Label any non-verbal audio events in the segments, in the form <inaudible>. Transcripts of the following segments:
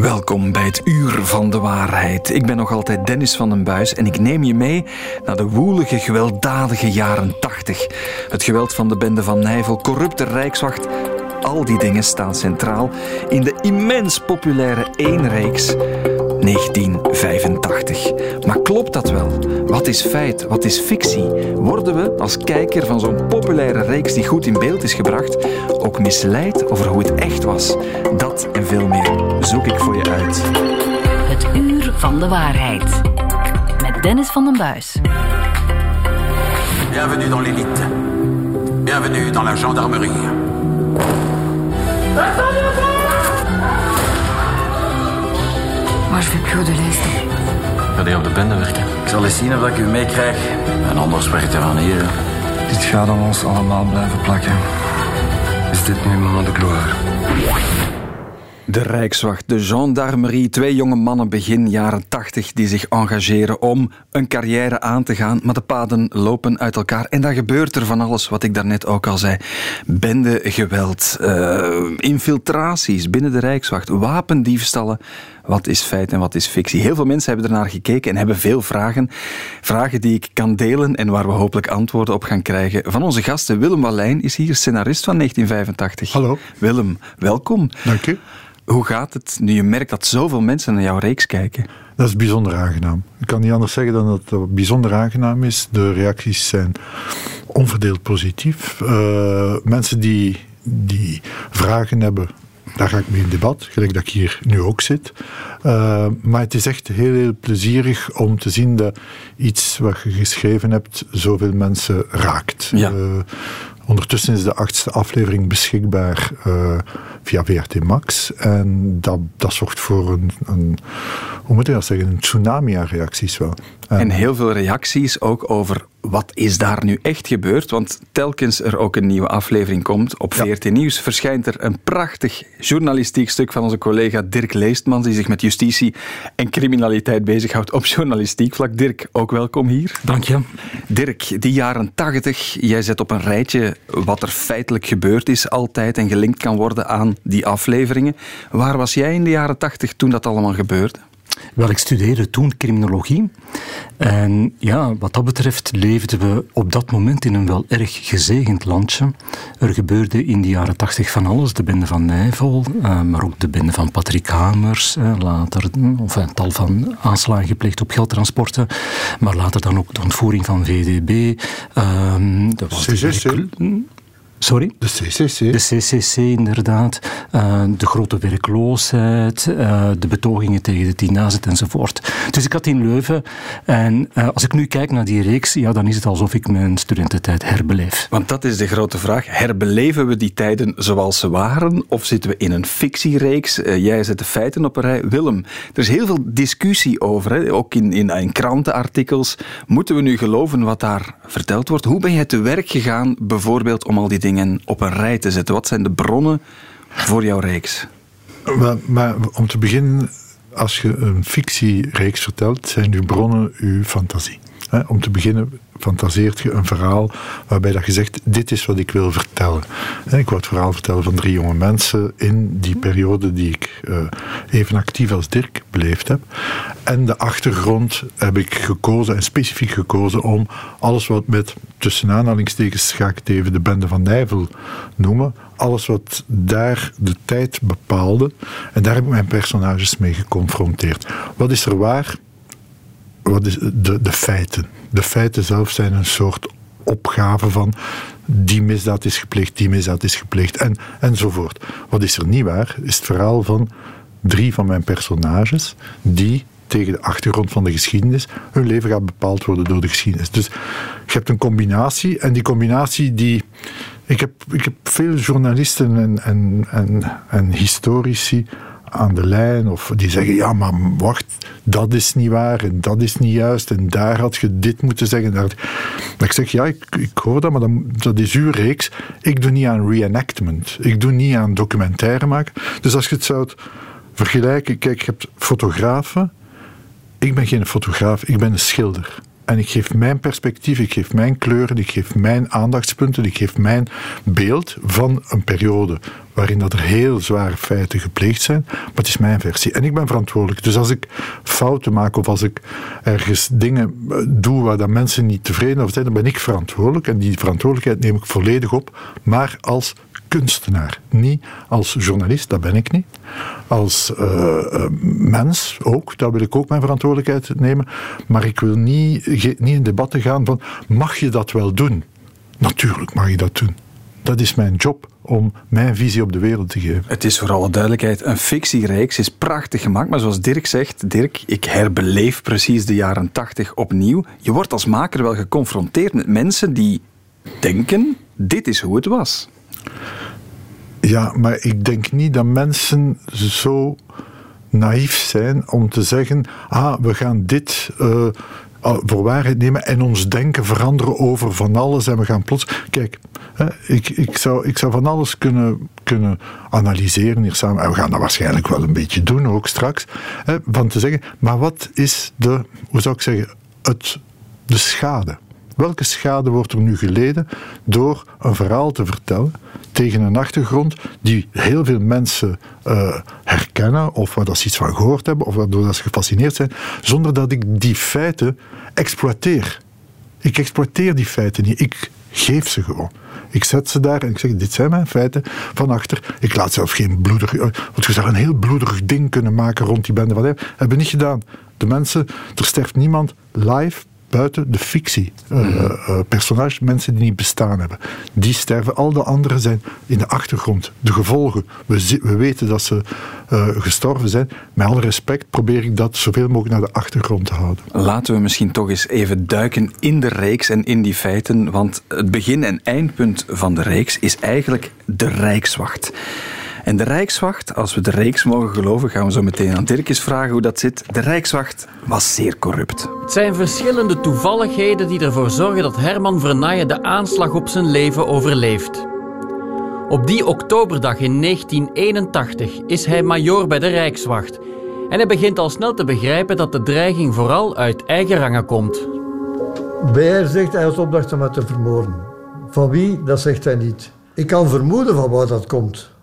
Welkom bij het Uur van de Waarheid. Ik ben nog altijd Dennis van den Buis en ik neem je mee naar de woelige, gewelddadige jaren 80. Het geweld van de bende van Nijvel, corrupte rijkswacht, al die dingen staan centraal in de immens populaire eenreeks 1985. Maar klopt dat wel? Wat is feit? Wat is fictie? Worden we als kijker van zo'n populaire reeks die goed in beeld is gebracht ook misleid over hoe het echt was? Dat en veel meer zoek ik voor je uit. Het uur van de waarheid. Met Dennis van den Buis. Bienvenue dans l'élite. Bienvenue dans la gendarmerie. Moi, je vais plus de l'Est. Ga je op de bende werken? Ik zal eens zien of ik u meekrijg. En anders werkt er van hier. Dit gaat aan ons allemaal blijven plakken. Is dit nu moment de gloire? De Rijkswacht, de gendarmerie, twee jonge mannen begin jaren 80 die zich engageren om een carrière aan te gaan, maar de paden lopen uit elkaar. En dan gebeurt er van alles, wat ik daarnet ook al zei. Bende geweld, uh, infiltraties binnen de Rijkswacht, wapendiefstallen. Wat is feit en wat is fictie? Heel veel mensen hebben ernaar gekeken en hebben veel vragen. Vragen die ik kan delen en waar we hopelijk antwoorden op gaan krijgen. Van onze gasten, Willem Wallijn is hier, scenarist van 1985. Hallo. Willem, welkom. Dank u. Hoe gaat het nu je merkt dat zoveel mensen naar jouw reeks kijken? Dat is bijzonder aangenaam. Ik kan niet anders zeggen dan dat het bijzonder aangenaam is. De reacties zijn onverdeeld positief. Uh, mensen die, die vragen hebben, daar ga ik mee in debat, gelijk dat ik hier nu ook zit. Uh, maar het is echt heel, heel plezierig om te zien dat iets wat je geschreven hebt zoveel mensen raakt. Ja. Uh, ondertussen is de achtste aflevering beschikbaar uh, via VRT Max. En dat, dat zorgt voor een, een, hoe moet je dat zeggen, een tsunami aan reacties wel. En, en heel veel reacties ook over wat is daar nu echt gebeurd? Want telkens er ook een nieuwe aflevering komt op VRT ja. Nieuws, verschijnt er een prachtig journalistiek stuk van onze collega Dirk Leestmans, die zich met justitie en criminaliteit bezighoudt op journalistiek vlak. Dirk, ook welkom hier. Dank je. Dirk, die jaren tachtig, jij zet op een rijtje wat er feitelijk gebeurd is altijd en gelinkt kan worden aan die afleveringen. Waar was jij in de jaren tachtig toen dat allemaal gebeurde? Wel, ik studeerde toen criminologie. En ja, wat dat betreft leefden we op dat moment in een wel erg gezegend landje. Er gebeurde in de jaren tachtig van alles. De bende van Nijvel, uh, maar ook de bende van Patrick Hamers. Uh, later, of een tal van aanslagen gepleegd op geldtransporten. Maar later dan ook de ontvoering van VDB. Uh, de CCC. Sorry? De CCC. De CCC, inderdaad. Uh, de grote werkloosheid, uh, de betogingen tegen de Tinazet enzovoort. Dus ik had in Leuven. En uh, als ik nu kijk naar die reeks, ja, dan is het alsof ik mijn studententijd herbeleef. Want dat is de grote vraag. Herbeleven we die tijden zoals ze waren? Of zitten we in een fictiereeks? jij zet de feiten op een rij. Willem, er is heel veel discussie over, hè? ook in, in, in krantenartikels. Moeten we nu geloven wat daar verteld wordt? Hoe ben jij te werk gegaan, bijvoorbeeld, om al die dingen op een rij te zetten? Wat zijn de bronnen voor jouw reeks? Maar, maar om te beginnen, als je een fictiereeks vertelt, zijn uw bronnen uw fantasie. Om te beginnen fantaseert je een verhaal waarbij dat je zegt, dit is wat ik wil vertellen. En ik wou het verhaal vertellen van drie jonge mensen in die periode die ik uh, even actief als Dirk beleefd heb. En de achtergrond heb ik gekozen, en specifiek gekozen, om alles wat met, tussen aanhalingstekens ga ik het even de bende van Nijvel noemen, alles wat daar de tijd bepaalde. En daar heb ik mijn personages mee geconfronteerd. Wat is er waar? Wat is de, de feiten? De feiten zelf zijn een soort opgave van die misdaad is gepleegd, die misdaad is gepleegd en, enzovoort. Wat is er niet waar, is het verhaal van drie van mijn personages die tegen de achtergrond van de geschiedenis hun leven gaat bepaald worden door de geschiedenis. Dus je hebt een combinatie en die combinatie die... Ik heb, ik heb veel journalisten en, en, en, en historici aan de lijn of die zeggen, ja maar wacht, dat is niet waar en dat is niet juist en daar had je dit moeten zeggen. Maar ik zeg, ja, ik, ik hoor dat, maar dan, dat is uw reeks. Ik doe niet aan reenactment. Ik doe niet aan documentaire maken. Dus als je het zou vergelijken, kijk, je hebt fotografen. Ik ben geen fotograaf, ik ben een schilder. En ik geef mijn perspectief, ik geef mijn kleuren, ik geef mijn aandachtspunten, ik geef mijn beeld van een periode waarin dat er heel zware feiten gepleegd zijn. Maar het is mijn versie. En ik ben verantwoordelijk. Dus als ik fouten maak of als ik ergens dingen eh, doe waar dat mensen niet tevreden over zijn, dan ben ik verantwoordelijk. En die verantwoordelijkheid neem ik volledig op. Maar als kunstenaar. Niet als journalist, dat ben ik niet. Als uh, mens ook, daar wil ik ook mijn verantwoordelijkheid nemen. Maar ik wil niet, niet in debatten gaan van, mag je dat wel doen? Natuurlijk mag je dat doen. Dat is mijn job om mijn visie op de wereld te geven. Het is voor alle duidelijkheid een fictiereeks, is prachtig gemaakt, maar zoals Dirk zegt, Dirk, ik herbeleef precies de jaren tachtig opnieuw. Je wordt als maker wel geconfronteerd met mensen die denken, dit is hoe het was. Ja, maar ik denk niet dat mensen zo naïef zijn om te zeggen: ah, we gaan dit. Uh, voor waarheid nemen en ons denken veranderen over van alles en we gaan plots. Kijk, ik, ik, zou, ik zou van alles kunnen, kunnen analyseren hier samen. En we gaan dat waarschijnlijk wel een beetje doen ook straks. Van te zeggen, maar wat is de, hoe zou ik zeggen, het, de schade? Welke schade wordt er nu geleden door een verhaal te vertellen tegen een achtergrond die heel veel mensen uh, herkennen of waar dat ze iets van gehoord hebben of waardoor ze gefascineerd zijn, zonder dat ik die feiten exploiteer. Ik exploiteer die feiten niet, ik geef ze gewoon. Ik zet ze daar en ik zeg: Dit zijn mijn feiten van achter. Ik laat zelf geen bloedig. Eh, want je zou een heel bloederig ding kunnen maken rond die bende hem. Hebben we niet gedaan. De mensen, er sterft niemand live buiten de fictie. Uh, uh, personages, mensen die niet bestaan hebben. Die sterven. Al de anderen zijn in de achtergrond. De gevolgen. We, we weten dat ze uh, gestorven zijn. Met alle respect probeer ik dat zoveel mogelijk naar de achtergrond te houden. Laten we misschien toch eens even duiken in de reeks en in die feiten. Want het begin- en eindpunt van de reeks is eigenlijk de Rijkswacht. En de Rijkswacht, als we de reeks mogen geloven, gaan we zo meteen aan Dirk eens vragen hoe dat zit. De Rijkswacht was zeer corrupt. Het zijn verschillende toevalligheden die ervoor zorgen dat Herman Vernaaien de aanslag op zijn leven overleeft. Op die oktoberdag in 1981 is hij majoor bij de Rijkswacht. En hij begint al snel te begrijpen dat de dreiging vooral uit eigen rangen komt. Beer zegt hij had opdracht om het te vermoorden. Van wie, dat zegt hij niet. Ik kan vermoeden van waar dat komt.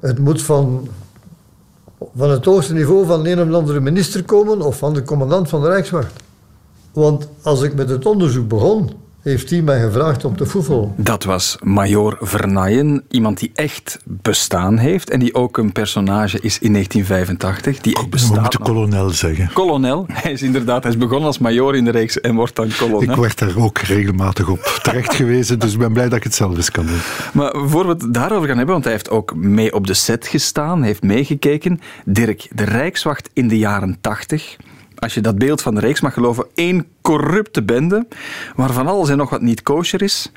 Het moet van, van het hoogste niveau van een of andere minister komen of van de commandant van de Rijkswacht. Want als ik met het onderzoek begon, heeft hij mij gevraagd om te voetballen. Dat was Major Vernaaien, iemand die echt bestaan heeft en die ook een personage is in 1985. Die echt bestaat. We moeten kolonel zeggen. Kolonel, <laughs> hij is inderdaad, hij is begonnen als major in de reeks en wordt dan kolonel. Ik werd daar ook regelmatig op terecht gewezen, dus ik ben blij dat ik het zelf eens kan doen. Maar voor we het daarover gaan hebben, want hij heeft ook mee op de set gestaan, heeft meegekeken. Dirk, de Rijkswacht in de jaren 80 als je dat beeld van de reeks mag geloven, één corrupte bende, waarvan alles en nog wat niet kosher is.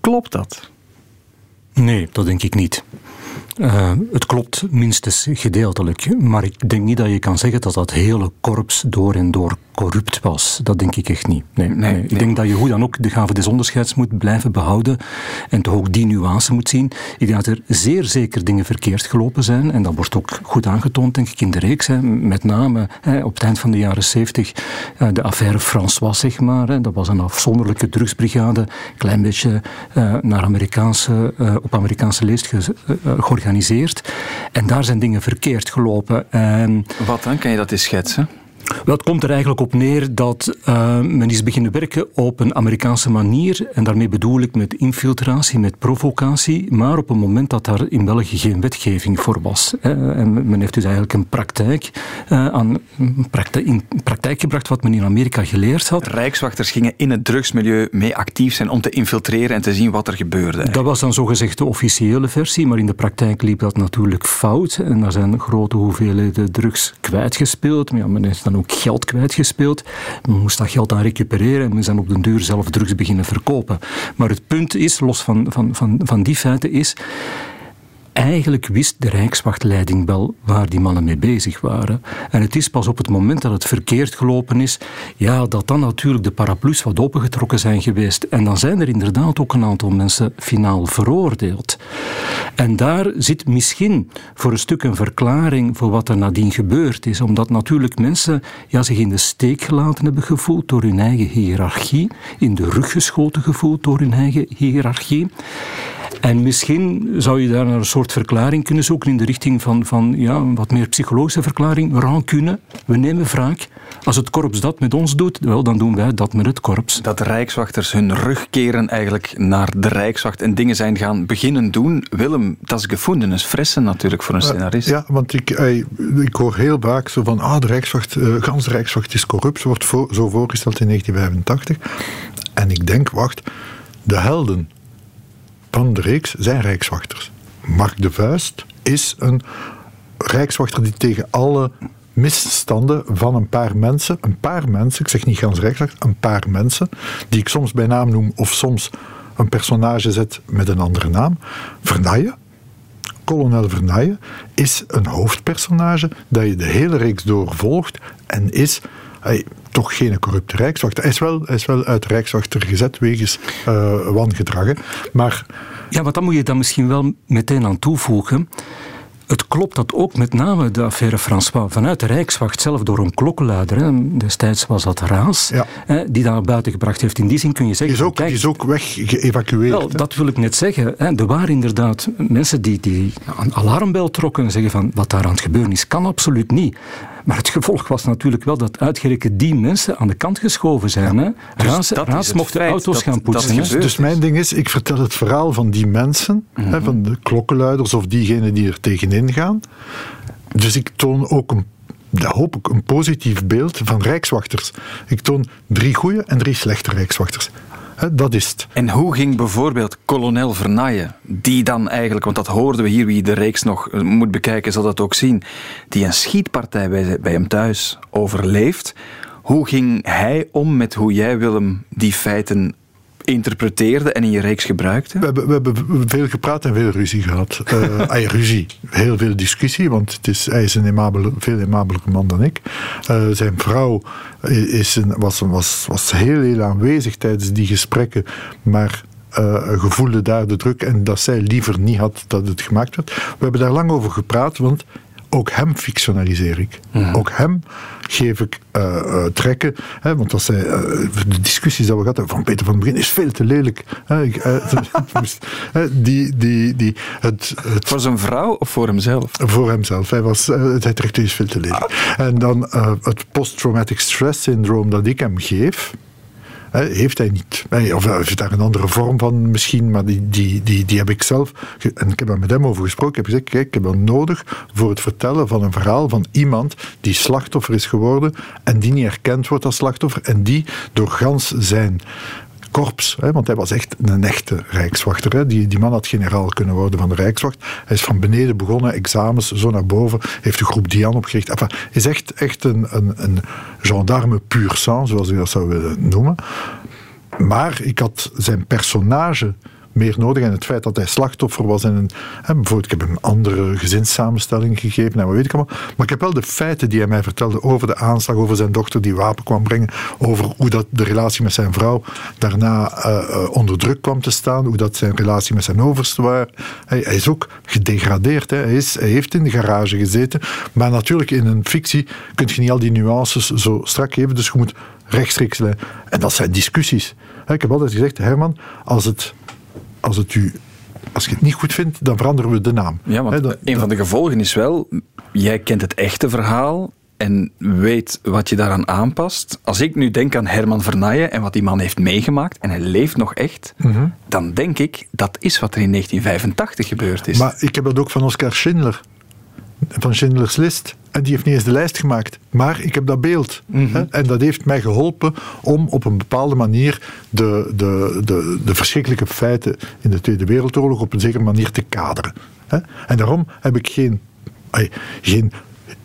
Klopt dat? Nee, dat denk ik niet. Uh, het klopt minstens gedeeltelijk, maar ik denk niet dat je kan zeggen dat dat hele korps door en door corrupt was. Dat denk ik echt niet. Nee, nee, nee. Ik denk dat je hoe dan ook de gave des onderscheids moet blijven behouden en toch ook die nuance moet zien. Ik denk dat er zeer zeker dingen verkeerd gelopen zijn en dat wordt ook goed aangetoond, denk ik, in de reeks. Hè. Met name hè, op het eind van de jaren zeventig uh, de affaire François, zeg maar. Hè. Dat was een afzonderlijke drugsbrigade, een klein beetje uh, naar Amerikaanse, op Amerikaanse leest georganiseerd. En daar zijn dingen verkeerd gelopen. En Wat dan? Kan je dat eens schetsen? Wel, het komt er eigenlijk op neer dat uh, men is beginnen werken op een Amerikaanse manier. En daarmee bedoel ik met infiltratie, met provocatie. Maar op een moment dat daar in België geen wetgeving voor was. Hè. En men heeft dus eigenlijk een praktijk, uh, aan, praktijk, in praktijk gebracht wat men in Amerika geleerd had. Rijkswachters gingen in het drugsmilieu mee actief zijn om te infiltreren en te zien wat er gebeurde. Eigenlijk. Dat was dan zogezegd de officiële versie. Maar in de praktijk liep dat natuurlijk fout. En daar zijn grote hoeveelheden drugs kwijtgespeeld. Maar ja, men heeft dan ook geld kwijtgespeeld. Men moest dat geld dan recupereren en men zijn op den duur zelf drugs beginnen verkopen. Maar het punt is, los van, van, van, van die feiten, is eigenlijk wist de Rijkswachtleiding wel waar die mannen mee bezig waren. En het is pas op het moment dat het verkeerd gelopen is, ja, dat dan natuurlijk de paraplu's wat opengetrokken zijn geweest. En dan zijn er inderdaad ook een aantal mensen finaal veroordeeld. En daar zit misschien voor een stuk een verklaring voor wat er nadien gebeurd is. Omdat natuurlijk mensen ja, zich in de steek gelaten hebben gevoeld door hun eigen hiërarchie, in de rug geschoten gevoeld door hun eigen hiërarchie. En misschien zou je daar een soort verklaring kunnen zoeken in de richting van, van ja, een wat meer psychologische verklaring. Rancune, we nemen wraak. Als het korps dat met ons doet, wel, dan doen wij dat met het korps. Dat de rijkswachters hun rug keren eigenlijk naar de rijkswacht en dingen zijn gaan beginnen doen. Willem, dat is gevonden, is fressen natuurlijk voor een scenarist. Ja, want ik, ik hoor heel vaak zo van, ah, de rijkswacht, uh, gans de rijkswacht is corrupt, wordt zo voorgesteld in 1985. En ik denk, wacht, de helden van de reeks zijn rijkswachters. Mark de Vuist is een rijkswachter die tegen alle misstanden van een paar mensen, een paar mensen, ik zeg niet gans rijkswacht, een paar mensen, die ik soms bij naam noem of soms een personage zet met een andere naam. Vernaaien, kolonel Vernaaien, is een hoofdpersonage dat je de hele reeks doorvolgt en is toch geen corrupte rijkswachter. Hij is wel, hij is wel uit rijkswachter gezet wegens uh, wangedrag. Maar... Ja, maar dan moet je dan misschien wel meteen aan toevoegen. Het klopt dat ook met name de affaire François vanuit de Rijkswacht zelf door een klokkenluider, hè, destijds was dat Raas, ja. hè, die daar buiten gebracht heeft. In die zin kun je zeggen... Die is ook, kijk, die is ook weg geëvacueerd. Wel, dat wil ik net zeggen. Hè. Er waren inderdaad mensen die, die een alarmbel trokken en zeggen van wat daar aan het gebeuren is, kan absoluut niet. Maar het gevolg was natuurlijk wel dat uitgerekend die mensen aan de kant geschoven zijn. Ja, hè? Dus Raas mocht auto's gaan poetsen. Dus, dus, mijn ding is, ik vertel het verhaal van die mensen, hè, mhm. van de klokkenluiders of diegenen die er tegenin gaan. Dus ik toon ook een dat hoop ik, een positief beeld van rijkswachters. Ik toon drie goede en drie slechte rijkswachters dat is het. En hoe ging bijvoorbeeld kolonel Vernaaien, die dan eigenlijk, want dat hoorden we hier, wie de reeks nog eh, moet bekijken zal dat ook zien, die een schietpartij bij, bij hem thuis overleeft. Hoe ging hij om met hoe jij, Willem, die feiten interpreteerde en in je reeks gebruikte? We hebben, we hebben veel gepraat en veel ruzie gehad. <laughs> Uh, ruzie, heel veel discussie, want het is, hij is een aimabele, veel aimabelijke man dan ik. Uh, zijn vrouw is een, was, was, was heel, heel aanwezig tijdens die gesprekken, maar uh, gevoelde daar de druk en dat zij liever niet had dat het gemaakt werd. We hebben daar lang over gepraat, want ook hem fictionaliseer ik. Ook hem geef ik uh, trekken. Hè, want als uh, de discussies die we gehad hebben van Peter van het Begin is veel te lelijk. Hè, ik, <laughs> die, die, die, het, het, voor zijn vrouw of voor hemzelf? Voor hemzelf. Hij, was, hij trekt is veel te lelijk. Ah. En dan het post-traumatic stress syndroom dat ik hem geef heeft hij niet. Of heeft daar een andere vorm van misschien, maar die, die, die, die heb ik zelf. En ik heb daar met hem over gesproken. Ik heb gezegd: kijk, ik heb dat nodig voor het vertellen van een verhaal van iemand die slachtoffer is geworden en die niet erkend wordt als slachtoffer en die door gans zijn korps. Hè, want hij was echt een echte rijkswachter. Hè. Die, die man had generaal kunnen worden van de rijkswacht. Hij is van beneden begonnen, examens, zo naar boven. Heeft de groep Dian opgericht. Enfin, is echt, echt een, een, een gendarme puur sang, zoals ik dat zou willen noemen. Maar ik had zijn personage meer nodig. En het feit dat hij slachtoffer was in een. Bijvoorbeeld, ik heb hem andere gezinssamenstelling gegeven en wat weet ik allemaal. Maar ik heb wel de feiten die hij mij vertelde over de aanslag, over zijn dochter die wapen kwam brengen, over hoe dat de relatie met zijn vrouw daarna uh, onder druk kwam te staan, hoe dat zijn relatie met zijn overste was. Hij, is ook gedegradeerd. Hij, is, hij heeft in de garage gezeten. Maar natuurlijk, in een fictie kun je niet al die nuances zo strak geven. Dus je moet rechtstreeks. En dat zijn discussies. Ik heb altijd gezegd, Herman, als het als het u als je het niet goed vindt, dan veranderen we de naam. Ja, want een van de gevolgen is wel, jij kent het echte verhaal en weet wat je daaraan aanpast. Als ik nu denk aan Herman Vernaaien en wat die man heeft meegemaakt, en hij leeft nog echt, mhm. dan denk ik, dat is wat er in 1985 gebeurd is. Maar ik heb dat ook van Oscar Schindler van Schindler's List. En die heeft niet eens de lijst gemaakt. Maar ik heb dat beeld. Mhm. hè? En dat heeft mij geholpen om op een bepaalde manier de, de, de, de verschrikkelijke feiten in de Tweede Wereldoorlog op een zekere manier te kaderen. Hè? En daarom heb ik geen, geen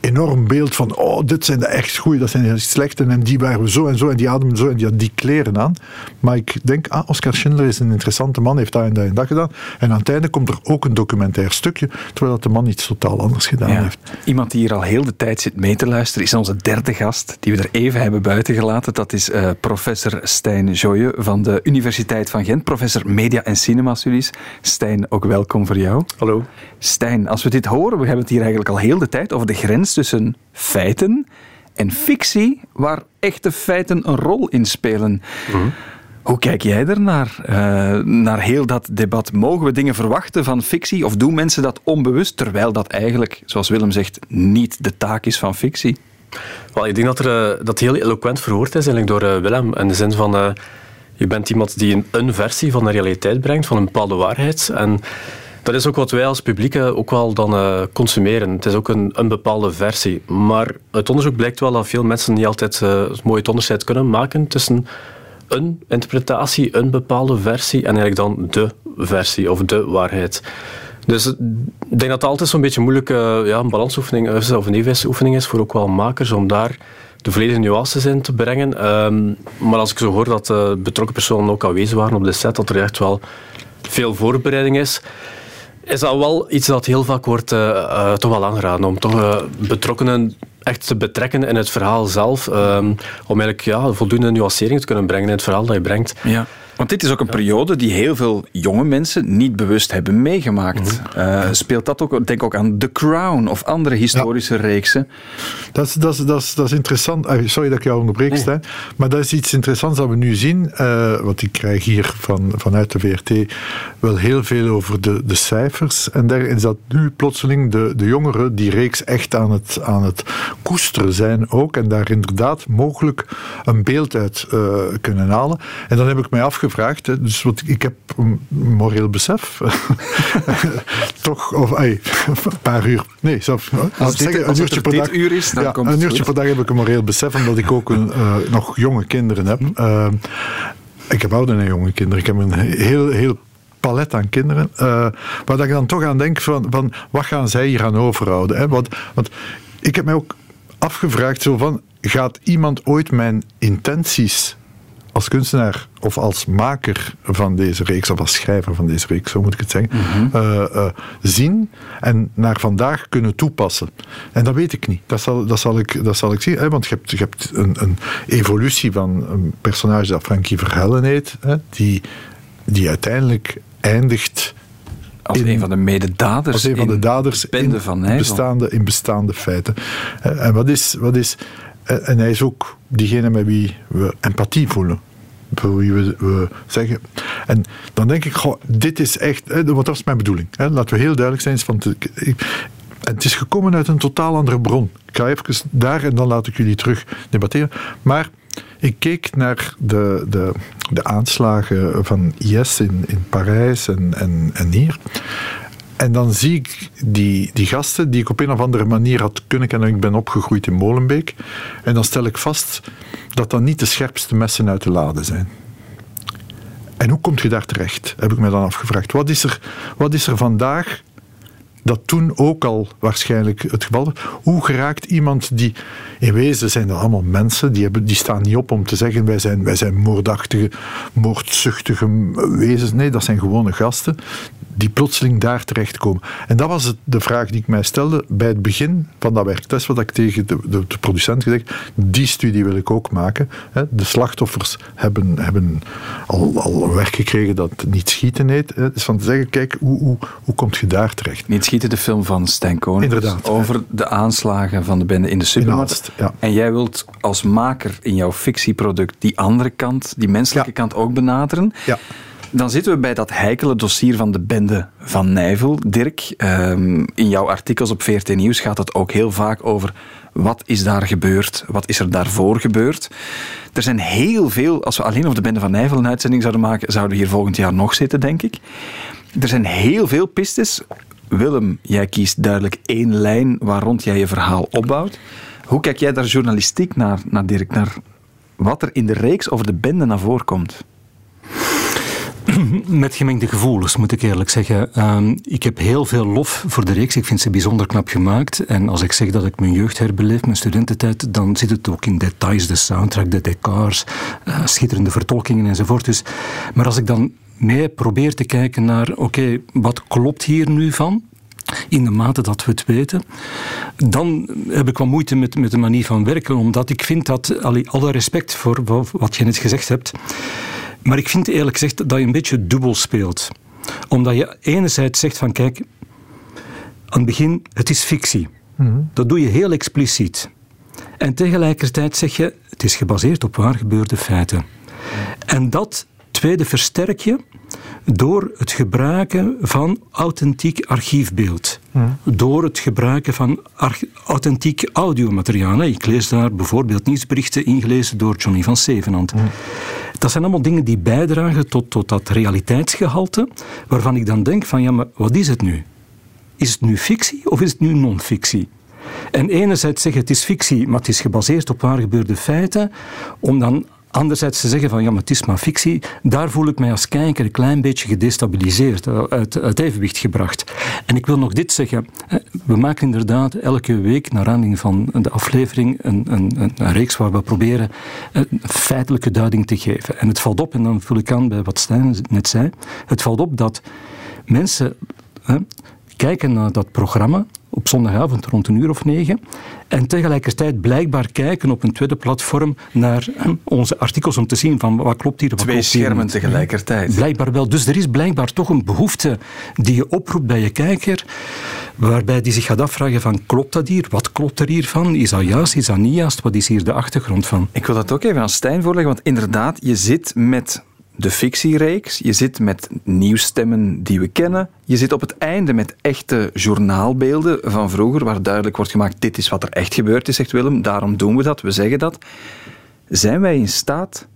enorm beeld van, oh, dit zijn de echt goeie, dat zijn de slechte, en die waren zo en zo, en die hadden zo, en die hadden die kleren aan. Maar ik denk, ah, Oscar Schindler is een interessante man, heeft dat en dat en dat gedaan. En aan het einde komt er ook een documentair stukje, terwijl dat de man iets totaal anders gedaan Ja. heeft. Iemand die hier al heel de tijd zit mee te luisteren is onze derde gast, die we er even hebben buiten gelaten. Dat is eh, professor Stijn Joye van de Universiteit van Gent, professor Media en Cinema Studies. Stijn, ook welkom voor jou. Hallo. Stijn, als we dit horen, we hebben het hier eigenlijk al heel de tijd over de grens tussen feiten en fictie, waar echte feiten een rol in spelen. Hoe kijk jij ernaar, eh, naar heel dat debat? Mogen we dingen verwachten van fictie of doen mensen dat onbewust, terwijl dat eigenlijk, zoals Willem zegt, niet de taak is van fictie? Wel, ik denk dat, er, eh, dat heel eloquent verwoord is eigenlijk door eh, Willem. In de zin van, je bent iemand die een, een versie van de realiteit brengt, van een bepaalde waarheid. En dat is ook wat wij als publiek eh, ook wel dan eh, consumeren. Het is ook een, een bepaalde versie. Maar uit onderzoek blijkt wel dat veel mensen niet altijd eh, het mooie onderscheid kunnen maken tussen een interpretatie, een bepaalde versie en eigenlijk dan de versie of de waarheid. Dus ik denk dat het altijd zo'n beetje moeilijk eh, ja, een balansoefening is, of een evenwichtsoefening is voor ook wel makers om daar de volledige nuances in te brengen. Ehm, maar als ik zo hoor dat de betrokken personen ook aanwezig waren op de set, dat er echt wel veel voorbereiding is, is dat wel iets dat heel vaak wordt eh, toch wel aangeraden. Om toch eh, betrokkenen echt te betrekken in het verhaal zelf. ehm, om eigenlijk ja, voldoende nuancering te kunnen brengen in het verhaal dat je brengt. Ja. Want dit is ook een periode die heel veel jonge mensen niet bewust hebben meegemaakt. Eh, speelt dat ook, denk ook aan The Crown of andere historische reeksen. Dat is, dat, is, dat, is, dat is interessant. Ah, Sorry dat ik jou onderbreek, Stijn. Maar dat is iets interessants dat we nu zien. eh, want ik krijg hier van, vanuit de VRT wel heel veel over de, de cijfers. En daar is dat nu plotseling de, de jongeren die reeks echt aan het, aan het koesteren zijn ook. En daar inderdaad mogelijk een beeld uit eh, kunnen halen. En dan heb ik mij afgevraagd. Hè, dus wat, ik heb een moreel besef. <laughs> Toch, of een paar uur. Nee, zelfs, Als dit- zeggen, als een het uurtje er per dit dag. uur is, dan ja, komt een het uurtje goed. per dag heb ik een moreel besef, omdat ik ook een, eh, nog jonge kinderen heb. Eh, ik heb oude en jonge kinderen. Ik heb een heel, heel palet aan kinderen. eh, waar dat ik dan toch aan denk van, van wat gaan zij hier aan overhouden? Hè? Want, want ik heb mij ook afgevraagd zo van, gaat iemand ooit mijn intenties als kunstenaar of als maker van deze reeks, of als schrijver van deze reeks, zo moet ik het zeggen, eh, eh, zien en naar vandaag kunnen toepassen. En dat weet ik niet. Dat zal, dat zal, ik, dat zal ik zien. Hè? Want je hebt, je hebt een, een evolutie van een personage dat Frankie Verhellen heet, hè? Die, die uiteindelijk eindigt Als in- een van de mededaders. als een van de in daders in, van bestaande, in bestaande feiten. Eh, En wat is, wat is en hij is ook diegene met wie we empathie voelen. Voor wie we, zeggen. En dan denk ik, goh, dit is echt, hè, want dat is mijn bedoeling. Hè. Laten we heel duidelijk zijn. Want ik- het is gekomen uit een totaal andere bron. Ik ga even daar en dan laat ik jullie terug debatteren. Maar ik keek naar de, de, de aanslagen van IS in, in Parijs en, en, en hier. En dan zie ik die, die gasten die ik op een of andere manier had kunnen kennen. Ik ben opgegroeid in Molenbeek. En dan stel ik vast dat dat niet de scherpste messen uit de lade zijn. En hoe kom je daar terecht? Heb ik me dan afgevraagd. Wat is er, wat is er vandaag dat toen ook al waarschijnlijk het geval was. Hoe geraakt iemand die... In wezen zijn dat allemaal mensen, die, hebben, die staan niet op om te zeggen wij zijn, wij zijn moordachtige, moordzuchtige wezens. Nee, dat zijn gewone gasten die plotseling daar terechtkomen. En dat was het, de vraag die ik mij stelde bij het begin van dat werktest, wat ik tegen de, de, producent gezegd die studie wil ik ook maken. De slachtoffers hebben, hebben al, al werk gekregen dat niet schieten heet. Hè. Dus van te zeggen, kijk, hoe, hoe, hoe kom je daar terecht? Niet schieten, de film van Stijn Konings. Inderdaad. Over de aanslagen van de bende in de supermarkt. Ja. En jij wilt als maker in jouw fictieproduct die andere kant, die menselijke Ja. kant ook benaderen. Ja. Dan zitten we bij dat heikele dossier van de bende van Nijvel. Dirk, ehm, in jouw artikels op VRT Nieuws gaat het ook heel vaak over wat is daar gebeurd, wat is er daarvoor gebeurd. Er zijn heel veel, als we alleen over de bende van Nijvel een uitzending zouden maken, zouden we hier volgend jaar nog zitten, denk ik. Er zijn heel veel pistes. Willem, jij kiest duidelijk één lijn waar rond jij je verhaal opbouwt. Hoe kijk jij daar journalistiek naar, naar Dirk, naar wat er in de reeks over de bende naar voren komt? <clears throat> met gemengde gevoelens, moet ik eerlijk zeggen. Ehm, ik heb heel veel lof voor de reeks. Ik vind ze bijzonder knap gemaakt. En als ik zeg dat ik mijn jeugd herbeleef, mijn studententijd, dan zit het ook in details, de soundtrack, de decors, uh, schitterende vertolkingen enzovoort. Dus, maar als ik dan mee probeer te kijken naar, oké, wat klopt hier nu van? in de mate dat we het weten, dan heb ik wat moeite met, met de manier van werken, omdat ik vind dat, alle respect voor wat je net gezegd hebt, maar ik vind eerlijk gezegd dat je een beetje dubbel speelt. Omdat je enerzijds zegt van kijk, aan het begin, het is fictie. Mhm. Dat doe je heel expliciet. En tegelijkertijd zeg je, het is gebaseerd op waar gebeurde feiten. En dat tweede versterk je door het gebruiken van authentiek archiefbeeld. Door het gebruiken van authentiek audiomateriaal. Ik lees daar bijvoorbeeld nieuwsberichten ingelezen door Johnny van Zevenand. Dat zijn allemaal dingen die bijdragen tot, tot dat realiteitsgehalte, waarvan ik dan denk van ja, maar wat is het nu? Is het nu fictie of is het nu non-fictie? En enerzijds zeggen het is fictie, maar het is gebaseerd op waar gebeurde feiten, om dan Anderzijds te zeggen van ja, maar het is maar fictie, daar voel ik mij als kijker een klein beetje gedestabiliseerd, eh, uit, uit evenwicht gebracht. En ik wil nog dit zeggen. We maken inderdaad elke week, naar aanleiding van de aflevering, een, een, een reeks waar we proberen een feitelijke duiding te geven. En het valt op, en dan vul ik aan bij wat Stijn net zei, het valt op dat mensen hè, kijken naar dat programma op zondagavond rond een uur of negen. En tegelijkertijd blijkbaar kijken op een tweede platform naar onze artikels om te zien van wat klopt hier. Wat Twee klopt schermen tegelijkertijd. Blijkbaar wel. Dus er is blijkbaar toch een behoefte die je oproept bij je kijker, waarbij die zich gaat afvragen van klopt dat hier? Wat klopt er hiervan? Is dat juist? Is dat niet juist? Wat is hier de achtergrond van? Ik wil dat ook even aan Stijn voorleggen, want inderdaad, je zit met de fictiereeks. Je zit met nieuwsstemmen die we kennen. Je zit op het einde met echte journaalbeelden van vroeger, waar duidelijk wordt gemaakt: dit is wat er echt gebeurd is, zegt Willem. Daarom doen we dat, we zeggen dat. Zijn wij in staat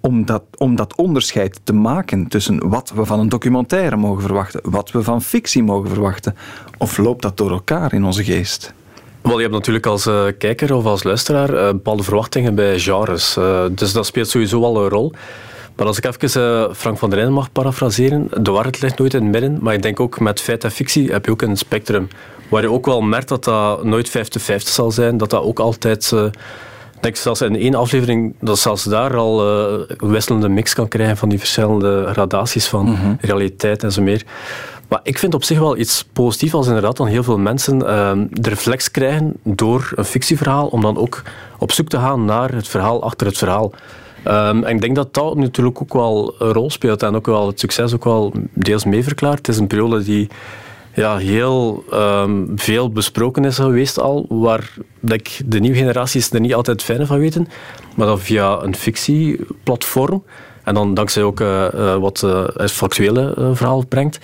om dat, onderscheid te maken tussen wat we van een documentaire mogen verwachten, wat we van fictie mogen verwachten? Of loopt dat door elkaar in onze geest? Wel, je hebt natuurlijk als uh, kijker of als luisteraar uh, bepaalde verwachtingen bij genres. Uh, dus dat speelt sowieso wel een rol. Maar als ik even uh, Frank van der Rijden mag parafraseren, de waarheid ligt nooit in het midden, maar ik denk ook met feit en fictie heb je ook een spectrum waar je ook wel merkt dat dat nooit 50-50 zal zijn, dat dat ook altijd... Uh, ik denk zelfs in één aflevering dat zelfs daar al een wisselende mix kan krijgen van die verschillende gradaties van mhm. realiteit en zo meer. Maar ik vind op zich wel iets positiefs als inderdaad dan heel veel mensen de reflex krijgen door een fictieverhaal om dan ook op zoek te gaan naar het verhaal achter het verhaal. Um, en ik denk dat dat natuurlijk ook wel een rol speelt en ook wel het succes ook wel deels meeverklaart. Het is een periode die ja, heel um, veel besproken is geweest al, waar ik, de nieuwe generaties er niet altijd fijn van weten, maar dat via een fictieplatform en dan dankzij ook uh, uh, wat uh, het factuele verhaal brengt,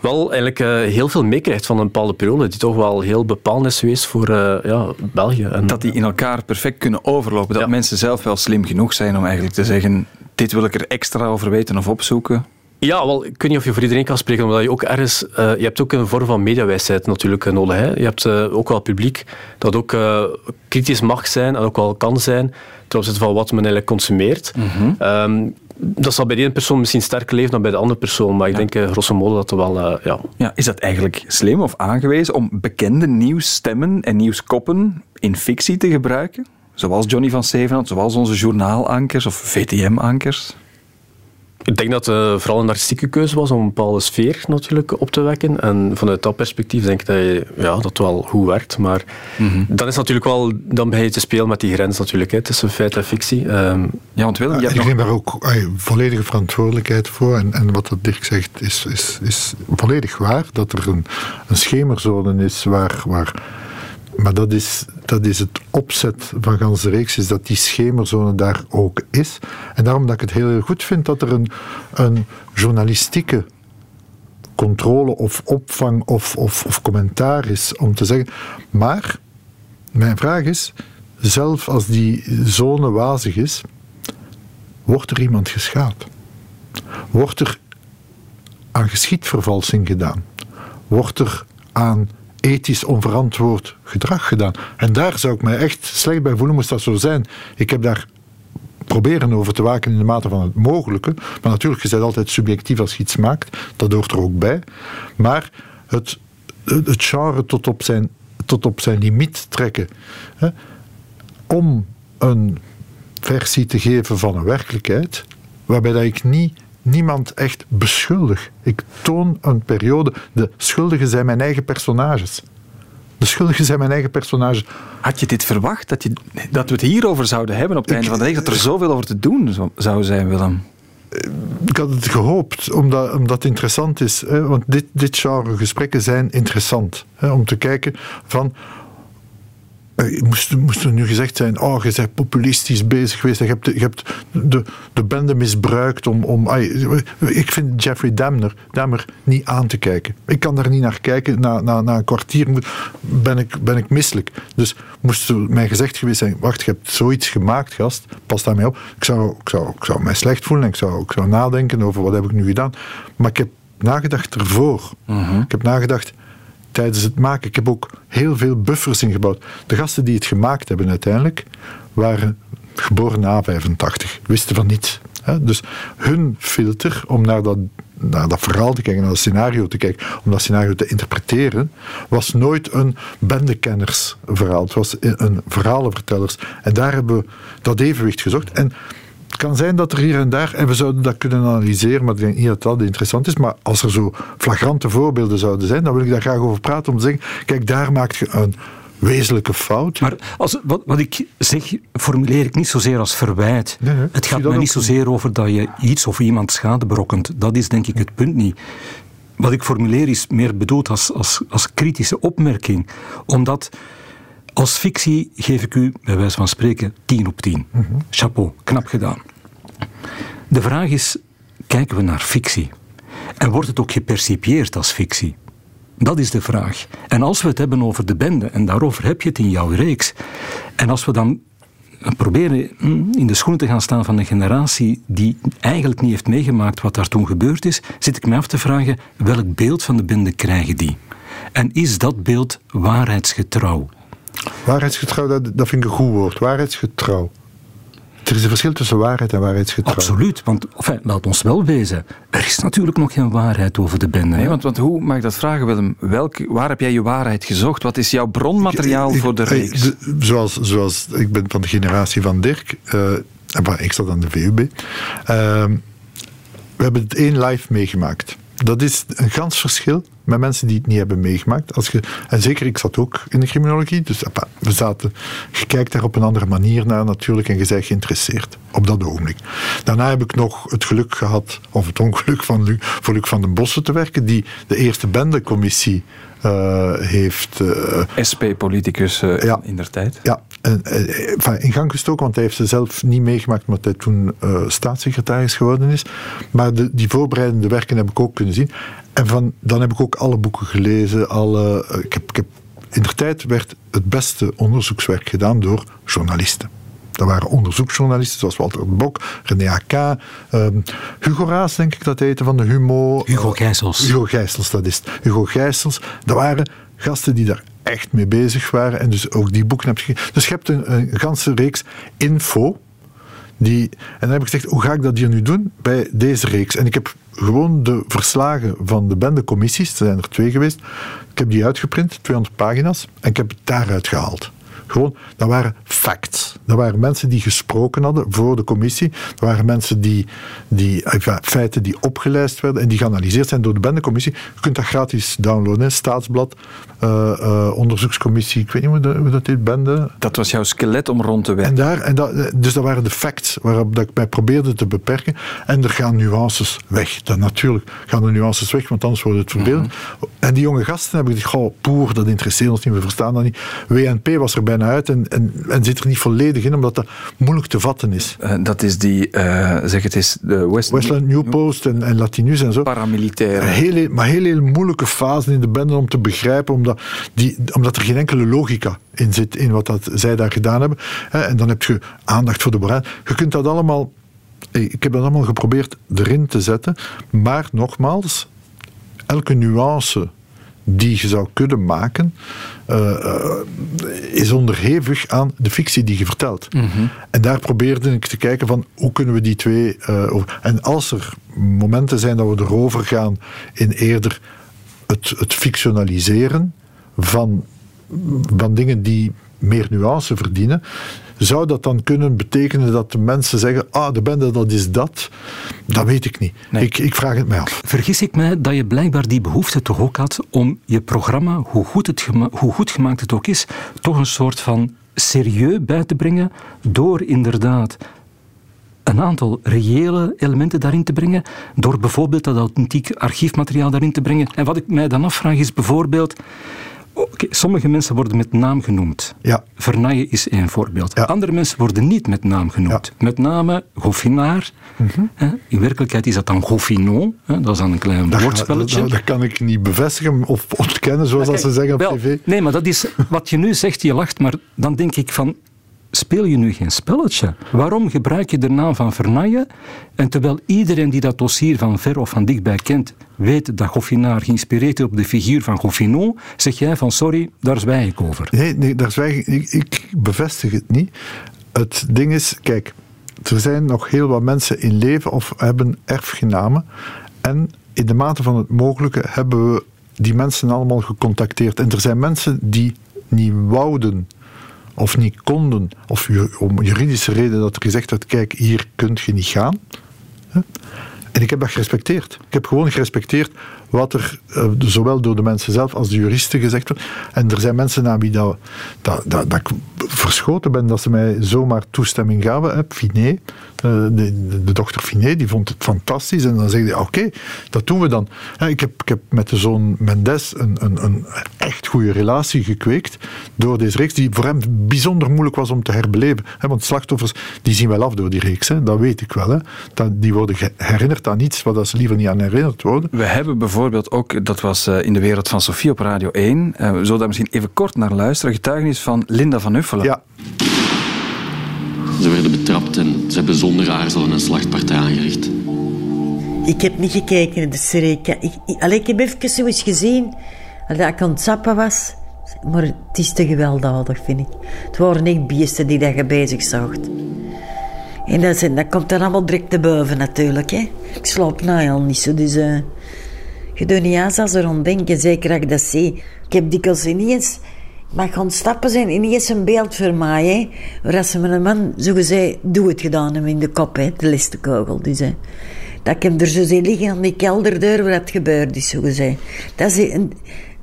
wel eigenlijk uh, heel veel meekrijgt van een bepaalde periode die toch wel heel bepalend is geweest voor uh, ja, België. En, dat die in elkaar perfect kunnen overlopen. Dat mensen zelf wel slim genoeg zijn om eigenlijk te zeggen dit wil ik er extra over weten of opzoeken. Ja, wel, ik weet niet of je voor iedereen kan spreken, omdat je ook ergens... Uh, je hebt ook een vorm van mediawijsheid natuurlijk nodig. Hè? Je hebt uh, ook wel publiek dat ook uh, kritisch mag zijn en ook wel kan zijn ten opzichte van wat men eigenlijk consumeert. Mm -hmm. um, dat zal bij de ene persoon misschien sterker leven dan bij de andere persoon, maar ik denk uh, grosso modo dat er wel... Uh, ja. ja. Is dat eigenlijk slim of aangewezen om bekende nieuwsstemmen en nieuwskoppen in fictie te gebruiken? Zoals Johnny van Zevenhand, zoals onze journaalankers of VTM-ankers? Ik denk dat het uh, vooral een artistieke keuze was om een bepaalde sfeer natuurlijk op te wekken. En vanuit dat perspectief denk ik dat je, ja, dat wel goed werkt. Maar mm-hmm. dan is natuurlijk wel, dan ben je te spelen met die grens natuurlijk, hè, tussen feit en fictie. Um, ja, want Willem, je hebt Ik neem daar ook ay, volledige verantwoordelijkheid voor. En, en wat dat Dirk zegt is, is, is volledig waar. Dat er een, een schemerzone is waar... waar maar dat is, dat is het opzet van ganse reeks, is dat die schemerzone daar ook is. En daarom dat ik het heel goed vind dat er een, een journalistieke controle of opvang of, of, of commentaar is om te zeggen. Maar mijn vraag is, zelf als die zone wazig is, wordt er iemand geschaad? Wordt er aan geschiedvervalsing gedaan? Wordt er aan ethisch onverantwoord gedrag gedaan. En daar zou ik mij echt slecht bij voelen, moest dat zo zijn. Ik heb daar proberen over te waken in de mate van het mogelijke. Maar natuurlijk, je bent altijd subjectief als je iets maakt. Dat hoort er ook bij. Maar het, het genre tot op zijn, tot op zijn limiet trekken. Hè, om een versie te geven van een werkelijkheid, waarbij dat ik niet, niemand echt beschuldig. Ik toon een periode. De schuldigen zijn mijn eigen personages. De schuldigen zijn mijn eigen personages. Had je dit verwacht? Dat, je, dat we het hierover zouden hebben op het einde van de dag? Dat er zoveel over te doen zou zijn, Willem? Ik had het gehoopt, omdat, omdat het interessant is. Hè, want dit, dit genre gesprekken zijn interessant. Hè, om te kijken van moest, moest er nu gezegd zijn, oh, je bent populistisch bezig geweest, je hebt, je hebt de, de bende misbruikt om... om ik vind Jeffrey Dahmer, Dahmer niet aan te kijken. Ik kan daar niet naar kijken. Na, na, na een kwartier ben ik, ben ik misselijk. Dus moest er mij gezegd geweest zijn, wacht, je hebt zoiets gemaakt, gast, pas daarmee op. Ik zou, ik zou, ik zou mij slecht voelen en ik zou, ik zou nadenken over wat heb ik nu gedaan. Maar ik heb nagedacht ervoor. Mhm. Ik heb nagedacht tijdens het maken. Ik heb ook heel veel buffers ingebouwd. De gasten die het gemaakt hebben uiteindelijk waren geboren na 85, wisten van niets. Dus hun filter om naar dat, naar dat verhaal te kijken, naar dat scenario te kijken, om dat scenario te interpreteren, was nooit een bendekennersverhaal. Het was een verhalenvertellers. En daar hebben we dat evenwicht gezocht. En kan zijn dat er hier en daar, en we zouden dat kunnen analyseren, maar ik denk niet dat dat interessant is, maar als er zo flagrante voorbeelden zouden zijn, dan wil ik daar graag over praten om te zeggen, kijk, daar maak je een wezenlijke fout. Maar als, wat, wat ik zeg, formuleer ik niet zozeer als verwijt. het gaat mij niet zozeer over dat je iets of iemand schade berokkent. Dat is denk ik het punt niet. Wat ik formuleer is meer bedoeld als, als, als kritische opmerking. Omdat als fictie geef ik u, bij wijze van spreken, 10 op 10. Mhm. Chapeau, knap gedaan. De vraag is, kijken we naar fictie? En wordt het ook gepercipieerd als fictie? Dat is de vraag. En als we het hebben over de bende, en daarover heb je het in jouw reeks, en als we dan proberen hm, in de schoenen te gaan staan van een generatie die eigenlijk niet heeft meegemaakt wat daar toen gebeurd is, zit ik me af te vragen welk beeld van de bende krijgen die? En is dat beeld waarheidsgetrouw? Waarheidsgetrouw, dat, dat vind ik een goed woord. Waarheidsgetrouw. Er is een verschil tussen waarheid en waarheidsgetrouw. Absoluut, want enfin, laat ons wel wezen. Er is natuurlijk nog geen waarheid over de bende. Nee, want, want hoe mag ik dat vragen, Willem? Welk, waar heb jij je waarheid gezocht? Wat is jouw bronmateriaal voor de reeks? zoals, zoals, ik ben van de generatie van Dirk. Uh, ik zat aan de VUB. Uh, we hebben het één live meegemaakt. Dat is een gans verschil met mensen die het niet hebben meegemaakt. Als je, en zeker, ik zat ook in de criminologie, dus we zaten, je kijkt daar op een andere manier naar natuurlijk en je bent geïnteresseerd op dat ogenblik. Daarna heb ik nog het geluk gehad, of het ongeluk van Luc, voor Luc van den Bossen te werken, die de eerste bendecommissie uh, heeft. Uh, SP-politicus uh, ja, in der tijd. Ja, in gang gestoken, want hij heeft ze zelf niet meegemaakt, omdat hij toen staatssecretaris geworden is. Maar de, die voorbereidende werken heb ik ook kunnen zien. En van, dan heb ik ook alle boeken gelezen. Alle, ik heb, ik heb, in de tijd werd het beste onderzoekswerk gedaan door journalisten. Dat waren onderzoeksjournalisten zoals Walter Bok, René A.K., um, Hugo Raas, denk ik dat heette, van de Humo. Hugo Gijsels. Hugo Gijsels, dat is het. Hugo Gijsels. Dat waren gasten die daar echt mee bezig waren en dus ook die boeken heb gegeven. Dus je hebt een, een ganse reeks info. Die, en dan heb ik gezegd, hoe ga ik dat hier nu doen bij deze reeks? En ik heb gewoon de verslagen van de bendecommissies, er zijn er twee geweest, ik heb die uitgeprint, 200 pagina's, en ik heb het daaruit gehaald. Gewoon, dat waren facts. Dat waren mensen die gesproken hadden voor de commissie. Dat waren mensen die, die feiten die opgelijst werden en die geanalyseerd zijn door de bendecommissie. Je kunt dat gratis downloaden. Staatsblad, uh, uh, onderzoekscommissie, ik weet niet hoe dat, hoe dat heet, bende. Dat was jouw skelet om rond te werken. En daar, en dat, dus dat waren de facts waarop dat ik mij probeerde te beperken. En er gaan nuances weg. Dan natuurlijk gaan de nuances weg, want anders wordt het verbeeld. Mhm. En die jonge gasten hebben gezegd, goh, poer, dat interesseert ons niet, we verstaan dat niet. WNP was er bijna uit en, en, en zit er niet volledig in, omdat dat moeilijk te vatten is. Uh, dat is die, uh, zeg het is, de West Westland New Post en, en Latinus en zo. Paramilitaire. Heel, maar heel, heel moeilijke fase in de bende om te begrijpen, omdat, die, omdat er geen enkele logica in zit in wat dat zij daar gedaan hebben. En dan heb je aandacht voor de brein. Je kunt dat allemaal ik heb dat allemaal geprobeerd erin te zetten. Maar nogmaals, elke nuance die je zou kunnen maken, uh, uh, is onderhevig aan de fictie die je vertelt. En daar probeerde ik te kijken van hoe kunnen we die twee. Uh, en als er momenten zijn dat we erover gaan in eerder het, het fictionaliseren van, van dingen die meer nuance verdienen, zou dat dan kunnen betekenen dat de mensen zeggen: Ah, de bende, dat is dat? Dat weet ik niet. Ik, ik vraag het mij af. Vergis ik mij dat je blijkbaar die behoefte toch ook had om je programma, hoe goed, het hoe goed gemaakt het ook is, toch een soort van serieus bij te brengen door inderdaad een aantal reële elementen daarin te brengen, door bijvoorbeeld dat authentiek archiefmateriaal daarin te brengen. En wat ik mij dan afvraag is bijvoorbeeld, Okay, sommige mensen worden met naam genoemd. Ja. Vernaaien is één voorbeeld. Andere mensen worden niet met naam genoemd. Met name Goffinaar. Mm In werkelijkheid is dat dan Goffinon. Dat is dan een klein dat woordspelletje. Dat, dat, kan ik niet bevestigen of ontkennen, zoals okay, ze zeggen op wel, tv. Nee, maar dat is wat je nu zegt, je lacht, maar dan denk ik van speel je nu geen spelletje? Waarom gebruik je de naam van Vernaaien en terwijl iedereen die dat dossier van ver of van dichtbij kent, weet dat Goffinaar geïnspireerd is op de figuur van Goffinon, zeg jij van sorry, daar zwijg ik over. Nee, nee daar zwijg ik, ik, ik bevestig het niet. Het ding is, kijk, er zijn nog heel wat mensen in leven of hebben erfgenamen en in de mate van het mogelijke hebben we die mensen allemaal gecontacteerd. En er zijn mensen die niet wouden of niet konden, of om juridische reden dat er gezegd werd, kijk, hier kunt je niet gaan. En ik heb dat gerespecteerd. Ik heb gewoon gerespecteerd wat er uh, zowel door de mensen zelf als de juristen gezegd wordt. En er zijn mensen naar wie dat, dat, dat, ik verschoten ben dat ze mij zomaar toestemming gaven. Uh, de, de, dochter Finet, die vond het fantastisch. En dan zeg je, oké, dat doen we dan. ik, heb, ik heb met de zoon Mendes een, een, een echt goede relatie gekweekt door deze reeks, die voor hem bijzonder moeilijk was om te herbeleven. Want slachtoffers, die zien wel af door die reeks. Dat weet ik wel. Die worden herinnerd aan iets wat ze liever niet aan herinnerd worden. We hebben bijvoorbeeld ook, dat was eh, in de wereld van Sofie op Radio 1, uh, we zullen daar misschien even kort naar luisteren, getuigenis van Linda van Uffelen. Ja. Ze werden betrapt en ze hebben zonder aarzelen een slachtpartij aangericht. Ik heb niet gekeken naar de serie. Ik, ik, ik heb even zo eens gezien dat ik aan het zappen was. Maar het is te gewelddadig, vind ik. Het waren echt beesten die dat je bezig zag. En dat, dat komt dan allemaal direct te boven natuurlijk. Hè. Ik slaap nou al niet zo, dus... Uh, je doet niet aan als er denken, zeker dat ik dat zie. Ik heb dikwijls ineens... Maar gaan stappen zijn ineens een beeld voor mij, hè. Waar ze met een man, zo gezegd, doe het gedaan hem in de kop, hè. De listekogel, dus, hè. Dat ik hem er zo zie liggen aan die kelderdeur waar het gebeurd is, zo gezegd. Dat is een,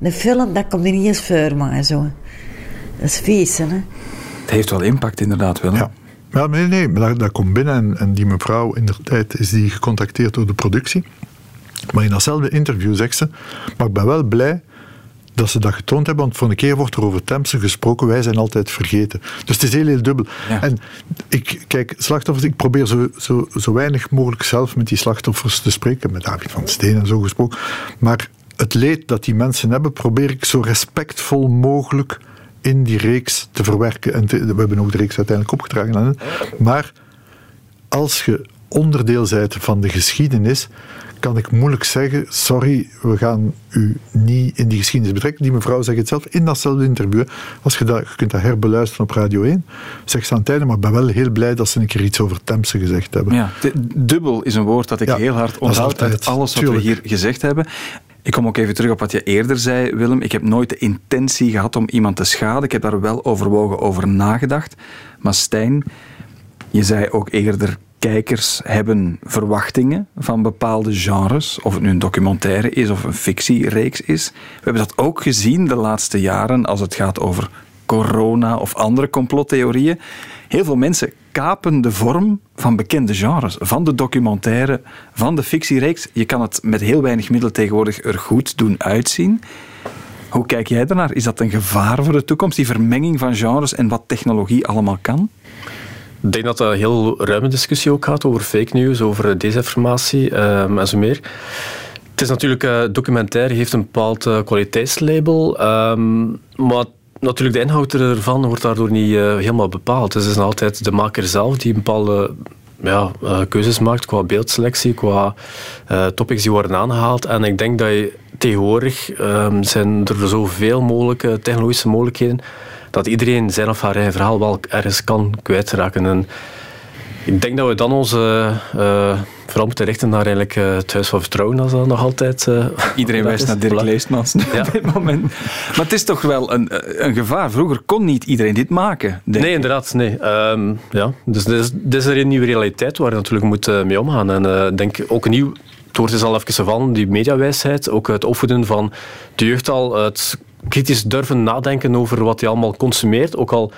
een film, dat komt ineens voor mij, zo. Dat is vies, hè. Het heeft wel impact, inderdaad, wel. Ja. Ja, nee, nee, maar dat, dat komt binnen en, en, die mevrouw, in de tijd is die gecontacteerd door de productie. Maar in datzelfde interview zegt ze, maar ik ben wel blij dat ze dat getoond hebben, want voor een keer wordt er over Temse gesproken, wij zijn altijd vergeten. Dus het is heel, heel dubbel. En ik, kijk, slachtoffers, ik probeer zo, zo, zo weinig mogelijk zelf met die slachtoffers te spreken, met David van Steen en zo gesproken, maar het leed dat die mensen hebben, probeer ik zo respectvol mogelijk in die reeks te verwerken. En we hebben ook de reeks uiteindelijk opgedragen. Maar als je onderdeel bent van de geschiedenis, kan ik moeilijk zeggen: sorry, we gaan u niet in die geschiedenis betrekken. Die mevrouw zegt het zelf in datzelfde interview. Als je, dat, je kunt dat herbeluisteren op Radio 1, zegt ze aan tijden, maar ik ben wel heel blij dat ze een keer iets over Temse gezegd hebben. Ja, dubbel is een woord dat ik heel hard onthoud uit alles wat we hier gezegd hebben. Ik kom ook even terug op wat je eerder zei, Willem. Ik heb nooit de intentie gehad om iemand te schaden. Ik heb daar wel overwogen over nagedacht. Maar Stijn, je zei ook eerder, kijkers hebben verwachtingen van bepaalde genres. Of het nu een documentaire is of een fictiereeks is. We hebben dat ook gezien de laatste jaren als het gaat over corona of andere complottheorieën. Heel veel mensen kapen de vorm van bekende genres, van de documentaire, van de fictiereeks. Je kan het met heel weinig middelen tegenwoordig er goed doen uitzien. Hoe kijk jij daarnaar? Is dat een gevaar voor de toekomst, die vermenging van genres en wat technologie allemaal kan? Ik denk dat dat een heel ruime discussie ook gaat over fake news, over desinformatie um, en zo meer. Het is natuurlijk, uh, documentaire heeft een bepaald uh, kwaliteitslabel, um, maar natuurlijk, de inhoud ervan wordt daardoor niet uh, helemaal bepaald. Dus het is altijd de maker zelf die bepaalde ja, keuzes maakt qua beeldselectie, qua topics die worden aangehaald. En ik denk dat je tegenwoordig ehm, zijn er zoveel mogelijke technologische mogelijkheden dat iedereen zijn of haar eigen verhaal wel ergens kan kwijtraken. En ik denk dat we dan onze uh, vooral moeten richten naar eigenlijk, uh, het Huis van Vertrouwen, als dat nog altijd... Uh, <laughs> Iedereen wijst naar Dirk Leestmans ja. op dit moment. Maar het is toch wel een, een gevaar. Vroeger kon niet iedereen dit maken. Nee, inderdaad. Nee. Um, ja. Dus dit is, dit is een nieuwe realiteit waar je natuurlijk moet mee omgaan. En ik denk ook een nieuw... Het woord is al even van, die mediawijsheid. Ook het opvoeden van de jeugd al. Het kritisch durven nadenken over wat hij allemaal consumeert. Ook al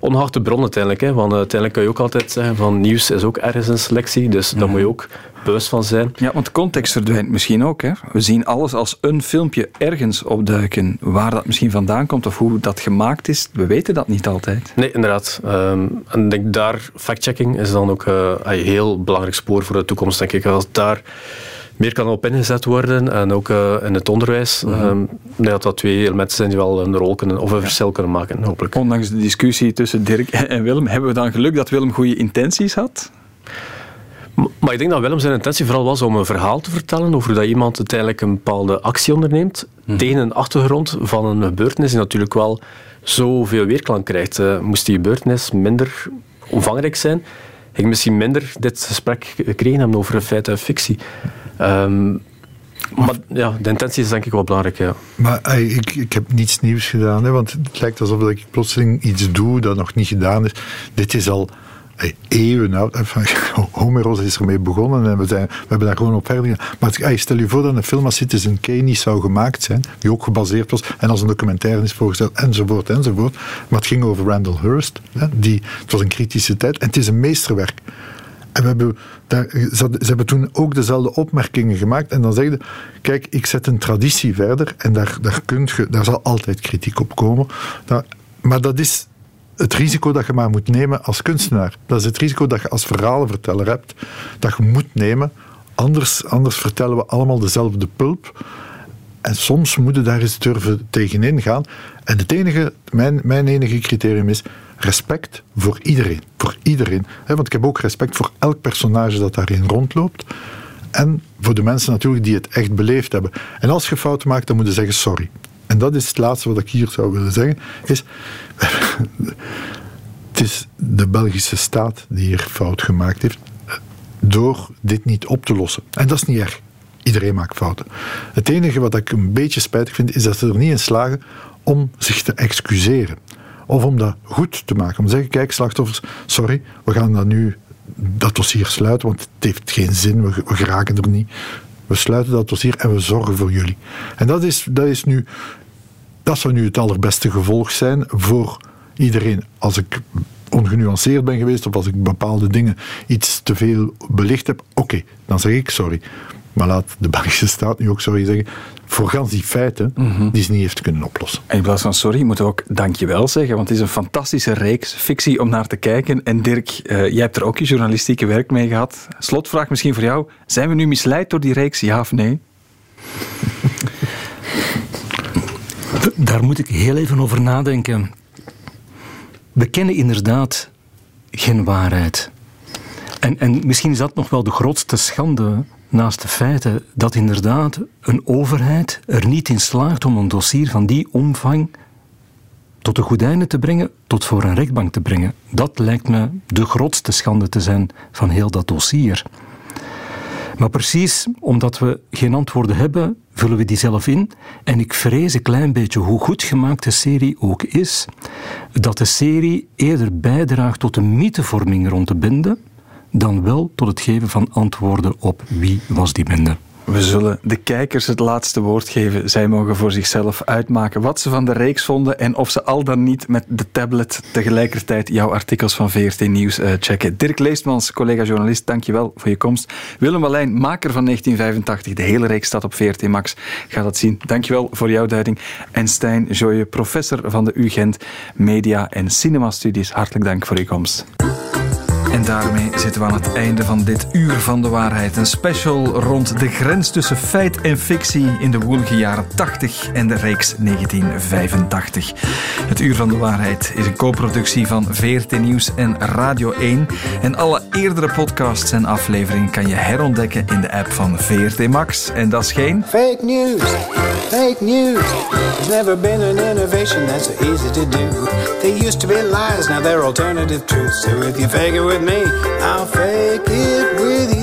onharde bron uiteindelijk. Hè, want uiteindelijk kan je ook altijd zeggen van nieuws is ook ergens een selectie. Dus daar moet je ook bewust van zijn. Ja, want context verdwijnt misschien ook. Hè? We zien alles als een filmpje ergens opduiken. Waar dat misschien vandaan komt of hoe dat gemaakt is, we weten dat niet altijd. Nee, inderdaad. Um, en ik denk daar, factchecking is dan ook uh, een heel belangrijk spoor voor de toekomst, denk ik. Als daar meer kan op ingezet worden. En ook uh, in het onderwijs. Mm -hmm. dat dat twee elementen zijn die wel een rol kunnen, of een verschil kunnen maken, hopelijk. Ondanks de discussie tussen Dirk <laughs> en Willem, hebben we dan geluk dat Willem goede intenties had? Maar ik denk dat Willem zijn intentie vooral was om een verhaal te vertellen over dat iemand uiteindelijk een bepaalde actie onderneemt mm. tegen een achtergrond van een gebeurtenis die natuurlijk wel zoveel weerklank krijgt. Uh, moest die gebeurtenis minder omvangrijk zijn, ik misschien minder dit gesprek gekregen hebben over feit en fictie. Um, maar ja, de intentie is denk ik wel belangrijk. Ja. Maar ik, ik heb niets nieuws gedaan, hè, want het lijkt alsof ik plotseling iets doe dat nog niet gedaan is. Dit is al eeuwen oud. <laughs> Homeros is ermee begonnen en we, zijn, we hebben daar gewoon op verder. Maar stel je voor dat een film als Citizen Kane niet zou gemaakt zijn, die ook gebaseerd was en als een documentaire is voorgesteld, enzovoort, enzovoort. Maar het ging over Randall Hearst. Hè, die, het was een kritische tijd en het is een meesterwerk. En we hebben ze, hebben toen ook dezelfde opmerkingen gemaakt. En dan zeggen kijk, ik zet een traditie verder en daar, daar, kunt je, daar zal altijd kritiek op komen. maar dat is het risico dat je maar moet nemen als kunstenaar. Dat is het risico dat je als verhalenverteller hebt, dat je moet nemen. Anders, anders vertellen we allemaal dezelfde pulp. En soms moeten daar eens durven tegenin gaan. En het enige, mijn, mijn enige criterium is respect voor iedereen. Voor iedereen. Want ik heb ook respect voor elk personage dat daarin rondloopt. En voor de mensen natuurlijk die het echt beleefd hebben. En als je fouten maakt, dan moet je zeggen sorry. En dat is het laatste wat ik hier zou willen zeggen. Is, <laughs> het is de Belgische staat die hier fout gemaakt heeft. Door dit niet op te lossen. En dat is niet erg. Iedereen maakt fouten. Het enige wat ik een beetje spijtig vind, is dat ze er niet in slagen om zich te excuseren. Of om dat goed te maken. Om te zeggen, kijk slachtoffers, sorry, we gaan dat nu, dat dossier sluiten, want het heeft geen zin, we, geraken er niet. We sluiten dat dossier en we zorgen voor jullie. En dat is, dat is nu, dat zou nu het allerbeste gevolg zijn voor iedereen. Als ik ongenuanceerd ben geweest of als ik bepaalde dingen iets te veel belicht heb, oké, dan zeg ik sorry. Maar laat de Belgische staat nu ook sorry zeggen voor gans die feiten mhm. die ze niet heeft kunnen oplossen. En in plaats van sorry moeten we ook dankjewel zeggen, want het is een fantastische reeks fictie om naar te kijken. En Dirk, uh, jij hebt er ook je journalistieke werk mee gehad. Slotvraag misschien voor jou. Zijn we nu misleid door die reeks, ja of nee? Daar moet ik heel even over nadenken. We kennen inderdaad geen waarheid. En, en misschien is dat nog wel de grootste schande naast de feiten dat inderdaad een overheid er niet in slaagt om een dossier van die omvang tot een goed einde te brengen, tot voor een rechtbank te brengen. Dat lijkt me de grootste schande te zijn van heel dat dossier. Maar precies omdat we geen antwoorden hebben, vullen we die zelf in. En ik vrees een klein beetje, hoe goed gemaakt de serie ook is, dat de serie eerder bijdraagt tot een mythevorming rond de bende, dan wel tot het geven van antwoorden op wie was die bende. We zullen de kijkers het laatste woord geven. Zij mogen voor zichzelf uitmaken wat ze van de reeks vonden en of ze al dan niet met de tablet tegelijkertijd jouw artikels van VRT Nieuws uh, checken. Dirk Leestmans, collega-journalist, dankjewel voor je komst. Willem Wallijn, maker van 1985, de hele reeks staat op VRT Max. Ga dat zien. Dankjewel voor jouw duiding. En Stijn Joye, professor van de UGent Media en Cinema Studies, hartelijk dank voor je komst. En daarmee zitten we aan het einde van dit Uur van de Waarheid. Een special rond de grens tussen feit en fictie in de woelige jaren 80 en de reeks 1985. Het Uur van de Waarheid is een co-productie van VRT Nieuws en Radio 1. En alle eerdere podcasts en afleveringen kan je herontdekken in de app van VRT Max. En dat is geen... Fake news, fake news. There's never been an innovation that's so easy to do. They used to be lies, now they're alternative truths. So if you fake it with me. I'll fake it with you.